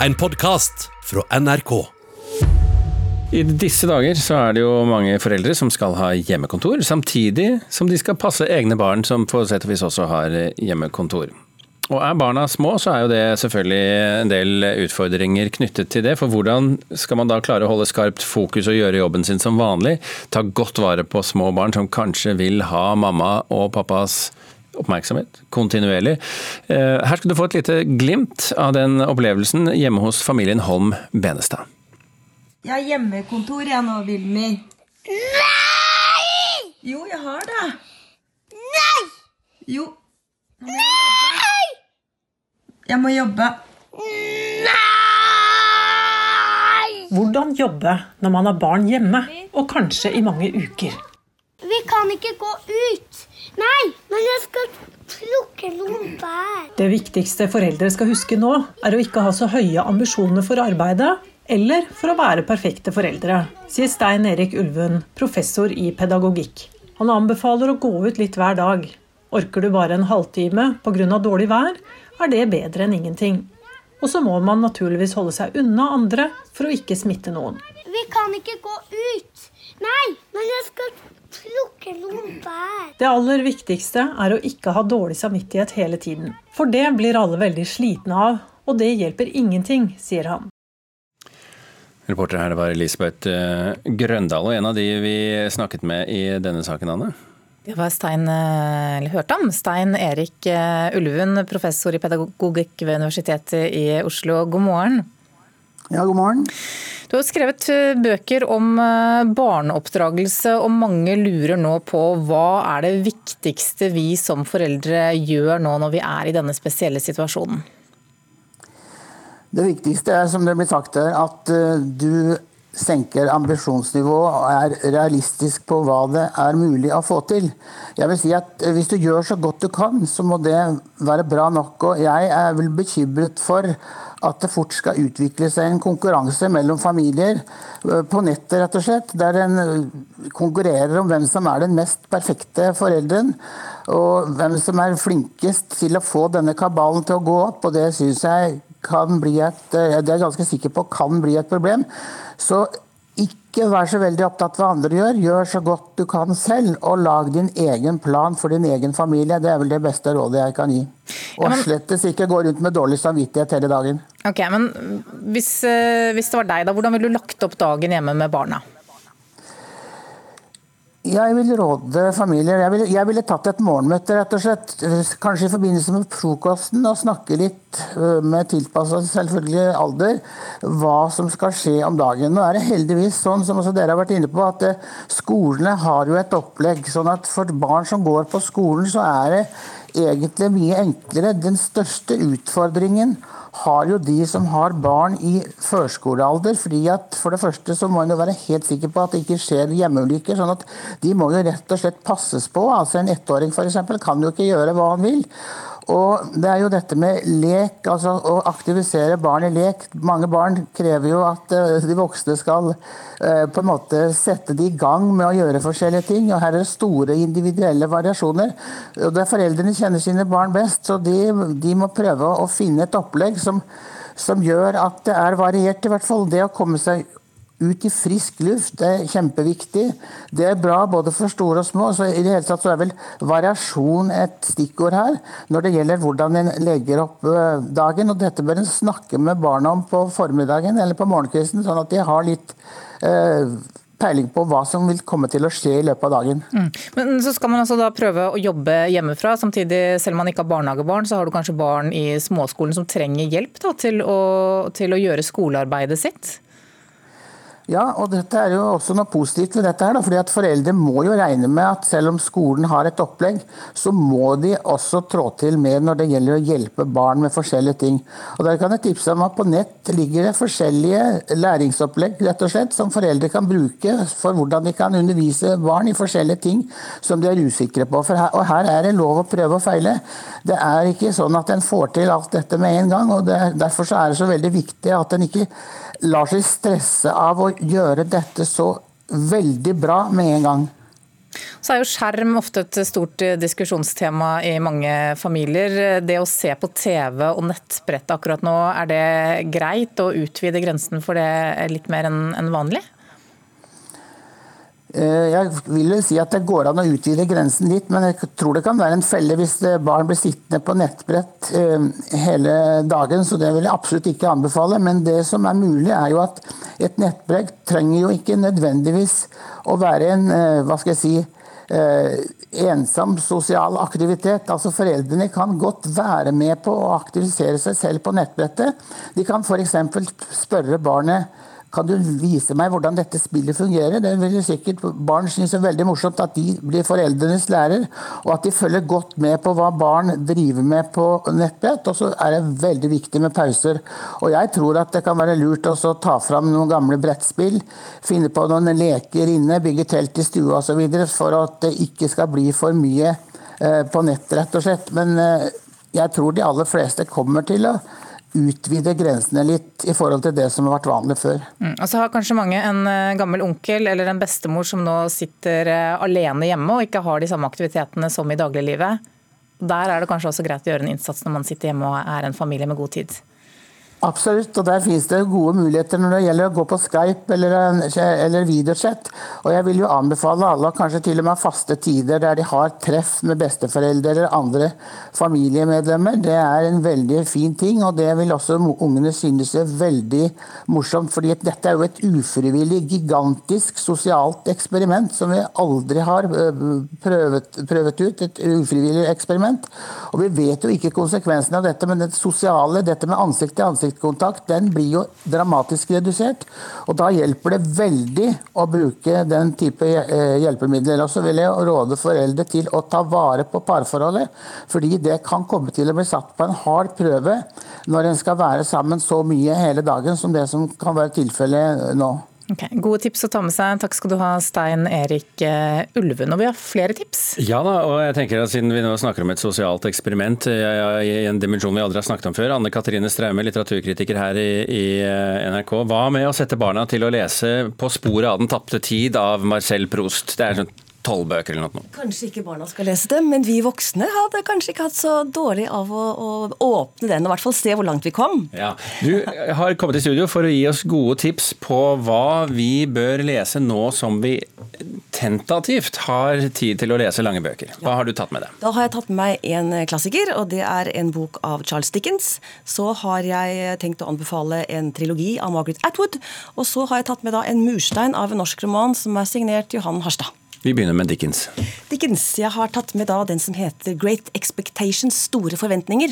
En podkast fra NRK. I disse dager så er det jo mange foreldre som skal ha hjemmekontor, samtidig som de skal passe egne barn som på sett og vis også har hjemmekontor. Og Er barna små, så er jo det selvfølgelig en del utfordringer knyttet til det. For hvordan skal man da klare å holde skarpt fokus og gjøre jobben sin som vanlig? Ta godt vare på små barn som kanskje vil ha mamma og pappas oppmerksomhet kontinuerlig. Eh, her skal du få et lite glimt av den opplevelsen hjemme hos familien Holm Benestad. Jeg har hjemmekontor jeg nå, Vilmi. Nei! Jo, jeg har det. Nei! Jo. Må jeg. Nei! Jeg må jobbe. Nei! Hvordan jobbe når man har barn hjemme, og kanskje i mange uker. Vi kan ikke gå ut. Nei, men jeg skal plukke noen bær. Det viktigste foreldre skal huske nå, er å ikke ha så høye ambisjoner for arbeidet eller for å være perfekte foreldre, sier Stein Erik Ulven, professor i pedagogikk. Han anbefaler å gå ut litt hver dag. Orker du bare en halvtime pga. dårlig vær, er det bedre enn ingenting. Og så må man naturligvis holde seg unna andre for å ikke smitte noen. Vi kan ikke gå ut. Nei, men jeg skal. Det aller viktigste er å ikke ha dårlig samvittighet hele tiden. For det blir alle veldig slitne av, og det hjelper ingenting, sier han. Reporter her var Elisabeth eh, Grøndal, og en av de vi snakket med i denne saken, Anne. Det var Stein, eh, eller hørte om, Stein Erik Ulven, professor i pedagogikk ved Universitetet i Oslo. God morgen. Ja, god morgen. Du har skrevet bøker om barneoppdragelse, og mange lurer nå på hva er det viktigste vi som foreldre gjør nå når vi er i denne spesielle situasjonen? Det viktigste er, som det blir sagt her, at du senker ambisjonsnivået og er realistisk på hva det er mulig å få til. Jeg vil si at Hvis du gjør så godt du kan, så må det være bra nok. og Jeg er vel bekymret for at det fort skal utvikle seg en konkurranse mellom familier på nettet, rett og slett, der en konkurrerer om hvem som er den mest perfekte forelderen. Og hvem som er flinkest til å få denne kabalen til å gå opp. og Det syns jeg kan bli et, det er jeg ganske sikker på kan bli et problem. Så ikke vær så veldig opptatt av hva andre gjør. Gjør så godt du kan selv, og lag din egen plan for din egen familie. Det er vel det beste rådet jeg kan gi. Og ja, slettes ikke gå rundt med dårlig samvittighet hele dagen. Ok, men hvis, hvis det var deg, da, hvordan ville du lagt opp dagen hjemme med barna? Jeg vil råde familier jeg ville, jeg tatt et morgenmøte, rett og slett. Kanskje i forbindelse med frokosten, og snakke litt med tilpasset selvfølgelig alder hva som skal skje om dagen. Nå er det heldigvis sånn, som også dere har vært inne på, at skolene har jo et opplegg. sånn at for barn som går på skolen, så er det egentlig mye enklere. Den største utfordringen har jo de som har barn i førskolealder. fordi at For det første så må en jo være helt sikker på at det ikke skjer hjemmeulykker. sånn at De må jo rett og slett passes på. altså En ettåring for eksempel, kan jo ikke gjøre hva han vil. Og det er jo dette med lek, altså å aktivisere barn i lek. Mange barn krever jo at eh, de voksne skal eh, på en måte sette de i gang med å gjøre forskjellige ting. Og her er det store individuelle variasjoner. Og det er Foreldrene kjenner sine barn best, så de, de må prøve å finne et opplegg som, som gjør at det er variert, i hvert fall. Det å komme seg ut i frisk luft, det er kjempeviktig. Det er bra både for store og små. så i det hele tatt så er vel variasjon et stikkord her når det gjelder hvordan en legger opp eh, dagen. og Dette bør en snakke med barna om på formiddagen eller på morgenkvisten, sånn at de har litt eh, peiling på hva som vil komme til å skje i løpet av dagen. Mm. Men så skal man altså da prøve å jobbe hjemmefra. Samtidig, selv om man ikke har barnehagebarn, så har du kanskje barn i småskolen som trenger hjelp da, til, å, til å gjøre skolearbeidet sitt? Ja, og dette er jo også noe positivt ved dette. her, da, fordi at Foreldre må jo regne med at selv om skolen har et opplegg, så må de også trå til mer når det gjelder å hjelpe barn med forskjellige ting. Og Der kan jeg tipse om at på nett ligger det forskjellige læringsopplegg rett og slett, som foreldre kan bruke for hvordan de kan undervise barn i forskjellige ting som de er usikre på. Her, og Her er det lov å prøve og feile. Det er ikke sånn at en får til alt dette med en gang. og det, Derfor så er det så veldig viktig at en ikke lar seg stresse av å gjøre dette så veldig bra med en gang. Så er jo skjerm ofte et stort eh, diskusjonstema i mange familier. Det å se på TV og nettbrett akkurat nå, er det greit å utvide grensen for det litt mer enn vanlig? Eh, jeg vil jo si at det går an å utvide grensen litt, men jeg tror det kan være en felle hvis eh, barn blir sittende på nettbrett hele dagen, så det vil jeg absolutt ikke anbefale. Men det som er mulig, er jo at et nettbrett trenger jo ikke nødvendigvis å være en hva skal jeg si, Eh, ensom sosial aktivitet. Altså Foreldrene kan godt være med på å aktivisere seg selv på nettbrettet. De kan f.eks. spørre barnet kan du vise meg hvordan dette spillet fungerer? Det vil sikkert Barn synes det er veldig morsomt at de blir foreldrenes lærer, og at de følger godt med på hva barn driver med på nettbrett. Og så er det veldig viktig med pauser. Og jeg tror at det kan være lurt å ta fram noen gamle brettspill, finne på noen leker inne, bygge telt i stua osv. for at det ikke skal bli for mye eh, på nett, rett og slett. Men eh, jeg tror de aller fleste kommer til å utvide grensene litt i forhold til det som har vært vanlig før. Mm. Og så har kanskje mange en eh, gammel onkel eller en bestemor som nå sitter eh, alene hjemme og ikke har de samme aktivitetene som i dagliglivet. Der er det kanskje også greit å gjøre en innsats når man sitter hjemme og er en familie med god tid. Absolutt, og der finnes det gode muligheter når det gjelder å gå på Skype eller, eller videochat. Og jeg vil jo anbefale alle kanskje til og med faste tider der de har treff med besteforeldre eller andre familiemedlemmer. Det er en veldig fin ting, og det vil også ungene synes er veldig morsomt. fordi dette er jo et ufrivillig, gigantisk sosialt eksperiment som vi aldri har prøvet, prøvet ut. Et ufrivillig eksperiment. Og vi vet jo ikke konsekvensene av dette, men det sosiale, dette med ansikt til ansikt ansiktskontakt den blir jo dramatisk redusert. Og da hjelper det veldig å bruke den type eh, hjelpemidler. Og så vil jeg råde foreldre til å ta vare på parforholdet, fordi det kan komme til å bli satt på en hard prøve når en skal være sammen så mye hele dagen som det som kan være tilfellet nå. Okay, gode tips å ta med seg. Takk skal du ha, Stein Erik eh, Ulven. Og vi har flere tips. Ja da, og jeg tenker at siden vi nå snakker om et sosialt eksperiment eh, i en dimensjon vi aldri har snakket om før, Anne Katrine Straume, litteraturkritiker her i, eh, NRK. Hva med å sette barna til å lese 'På sporet av den tapte tid' av Marcel Proust? Det er sånn tolv bøker eller noe. Kanskje ikke barna skal lese dem, men vi voksne hadde kanskje ikke hatt så dårlig av å, å åpne den, og i hvert fall se hvor langt vi kom. Ja. Du har kommet i studio for å gi oss gode tips på hva vi bør lese nå som vi tentativt har tid til å lese lange bøker. Hva har du tatt med deg? Da har jeg tatt med meg en klassiker, og det er en bok av Charles Dickens. Så har jeg tenkt å anbefale en trilogi av Margaret Atwood. Og så har jeg tatt med da en murstein av en norsk roman som er signert Johan Harstad. Vi begynner med Dickens. Dickens, Jeg har tatt med da den som heter Great Expectations, store forventninger.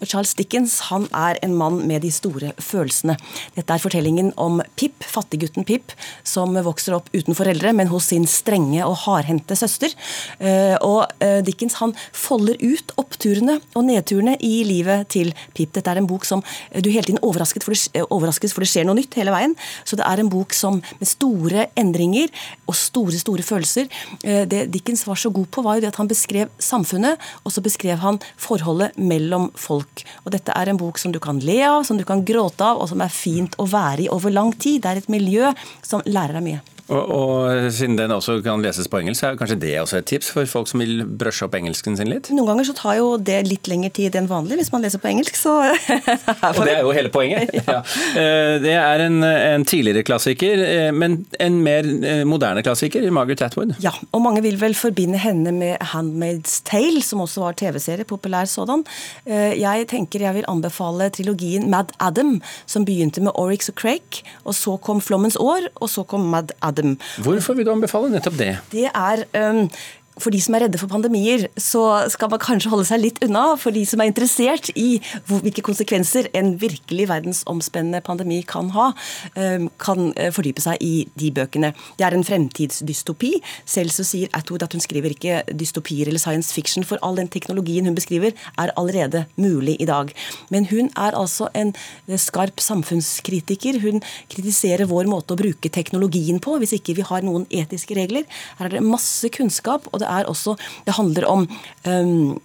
Og Charles Dickens han er en mann med de store følelsene. Dette er fortellingen om Pip, fattiggutten Pip, som vokser opp uten foreldre, men hos sin strenge og hardhendte søster. Eh, og eh, Dickens han folder ut oppturene og nedturene i livet til Pip. Dette er en bok som du hele tiden overraskes for, det, skjer noe nytt hele veien. Så det er en bok som med store endringer og store, store følelser det Dickens var så god på, var jo det at han beskrev samfunnet, og så beskrev han forholdet mellom folk. Og Dette er en bok som du kan le av, som du kan gråte av, og som er fint å være i over lang tid. Det er et miljø som lærer deg mye. Og, og, Siden den også kan leses på engelsk, er kanskje det også et tips for folk som vil brøsje opp engelsken sin litt? Noen ganger så tar jo det litt lengre tid enn vanlig hvis man leser på engelsk, så Og det er jo hele poenget. ja. Eh, det er en, en, tidligere klassiker, eh, men en mer eh, moderne klassiker, Margaret Atwood. Ja, og mange vil vel forbinde henne med 'Handmaid's Tale', som også var TV-serie, populær sådan. Jeg tenker jeg vil anbefale trilogien 'Mad Adam', som begynte med Oryx og Crake, og så kom 'Flommens år', og så kom 'Mad Adam' dem. Hvorfor vil du anbefale nettopp det? Det er um, for de som er redde for pandemier, så skal man kanskje holde seg litt unna. For de som er interessert i hvilke konsekvenser en virkelig verdensomspennende pandemi kan ha, ehm, kan eh, fordype seg i de bøkene. Det er en fremtidsdystopi. Selv så sier Atwood at hun skriver ikke dystopier eller science fiction, for all den teknologien hun beskriver, er allerede mulig i dag. Men hun er altså en eh, skarp samfunnskritiker. Hun kritiserer vår måte å bruke teknologien på, hvis ikke vi har noen etiske regler. Her er det masse kunnskap. og det er også Det handler om um,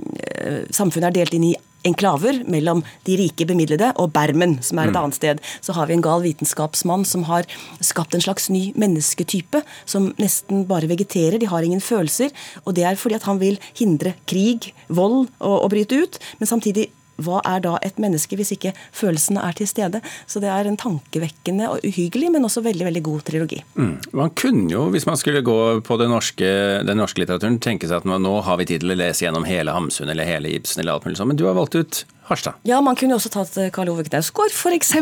Samfunnet er delt inn i enklaver mellom de rike bemidlede og Bermen, som er et annet sted. Så har vi en gal vitenskapsmann som har skapt en slags ny mennesketype, som nesten bare vegeterer, de har ingen følelser. Og det er fordi at han vil hindre krig, vold å, å bryte ut, men samtidig hva er da et menneske hvis ikke følelsene er til stede? Så det er en tankevekkende og uhyggelig, men også veldig veldig god trilogi. Mm. Man kunne jo, hvis man skulle gå på den norske, den norske litteraturen, tenke seg at nå, har vi tid til å lese gjennom hele Hamsun eller hele Ibsen eller alt mulig sånt, men du har valgt ut Harstad. Ja, man kunne jo også tatt eh, Karl Ove Knausgård, f.eks.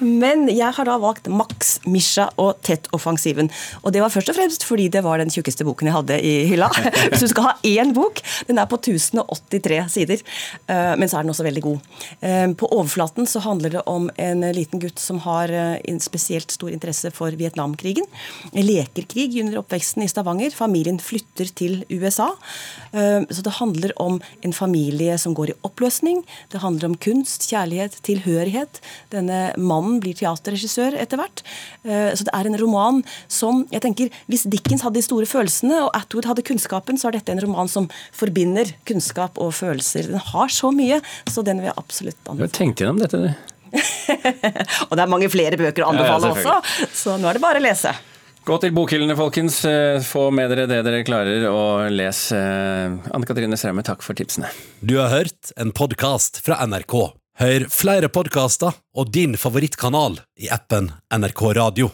Men jeg har da valgt Max, Misha og Tett-offensiven. Og det var først og fremst fordi det var den tjukkeste boken jeg hadde i hylla. Hvis du skal ha én bok, den er på 1083 sider, eh, men så er den også veldig god. Eh, På overflaten så handler det om en liten gutt som har en spesielt stor interesse for Vietnamkrigen. En lekerkrig under oppveksten i Stavanger. Familien flytter til USA. Så det handler om en familie som går i oppløsning. Det handler om kunst, kjærlighet, tilhørighet. Denne mannen blir teaterregissør etter hvert. Eh, Så det er en roman som jeg tenker, Hvis Dickens hadde de store følelsene, og Atwood hadde kunnskapen, så er dette en roman som forbinder kunnskap og følelser. Den har så mye, så den vil jeg absolutt Du har tenkt gjennom dette, du. Og det er mange flere bøker å Ja, ja, anbefale også, så nå er det bare å lese. Gå til bokhyllene, folkens. Eh, Få med dere det dere klarer, og les. eh, Anne Katrine Straume, takk for tipsene. Du har hørt en podkast fra NRK. Hør flere podkaster og din favorittkanal i appen NRK Radio.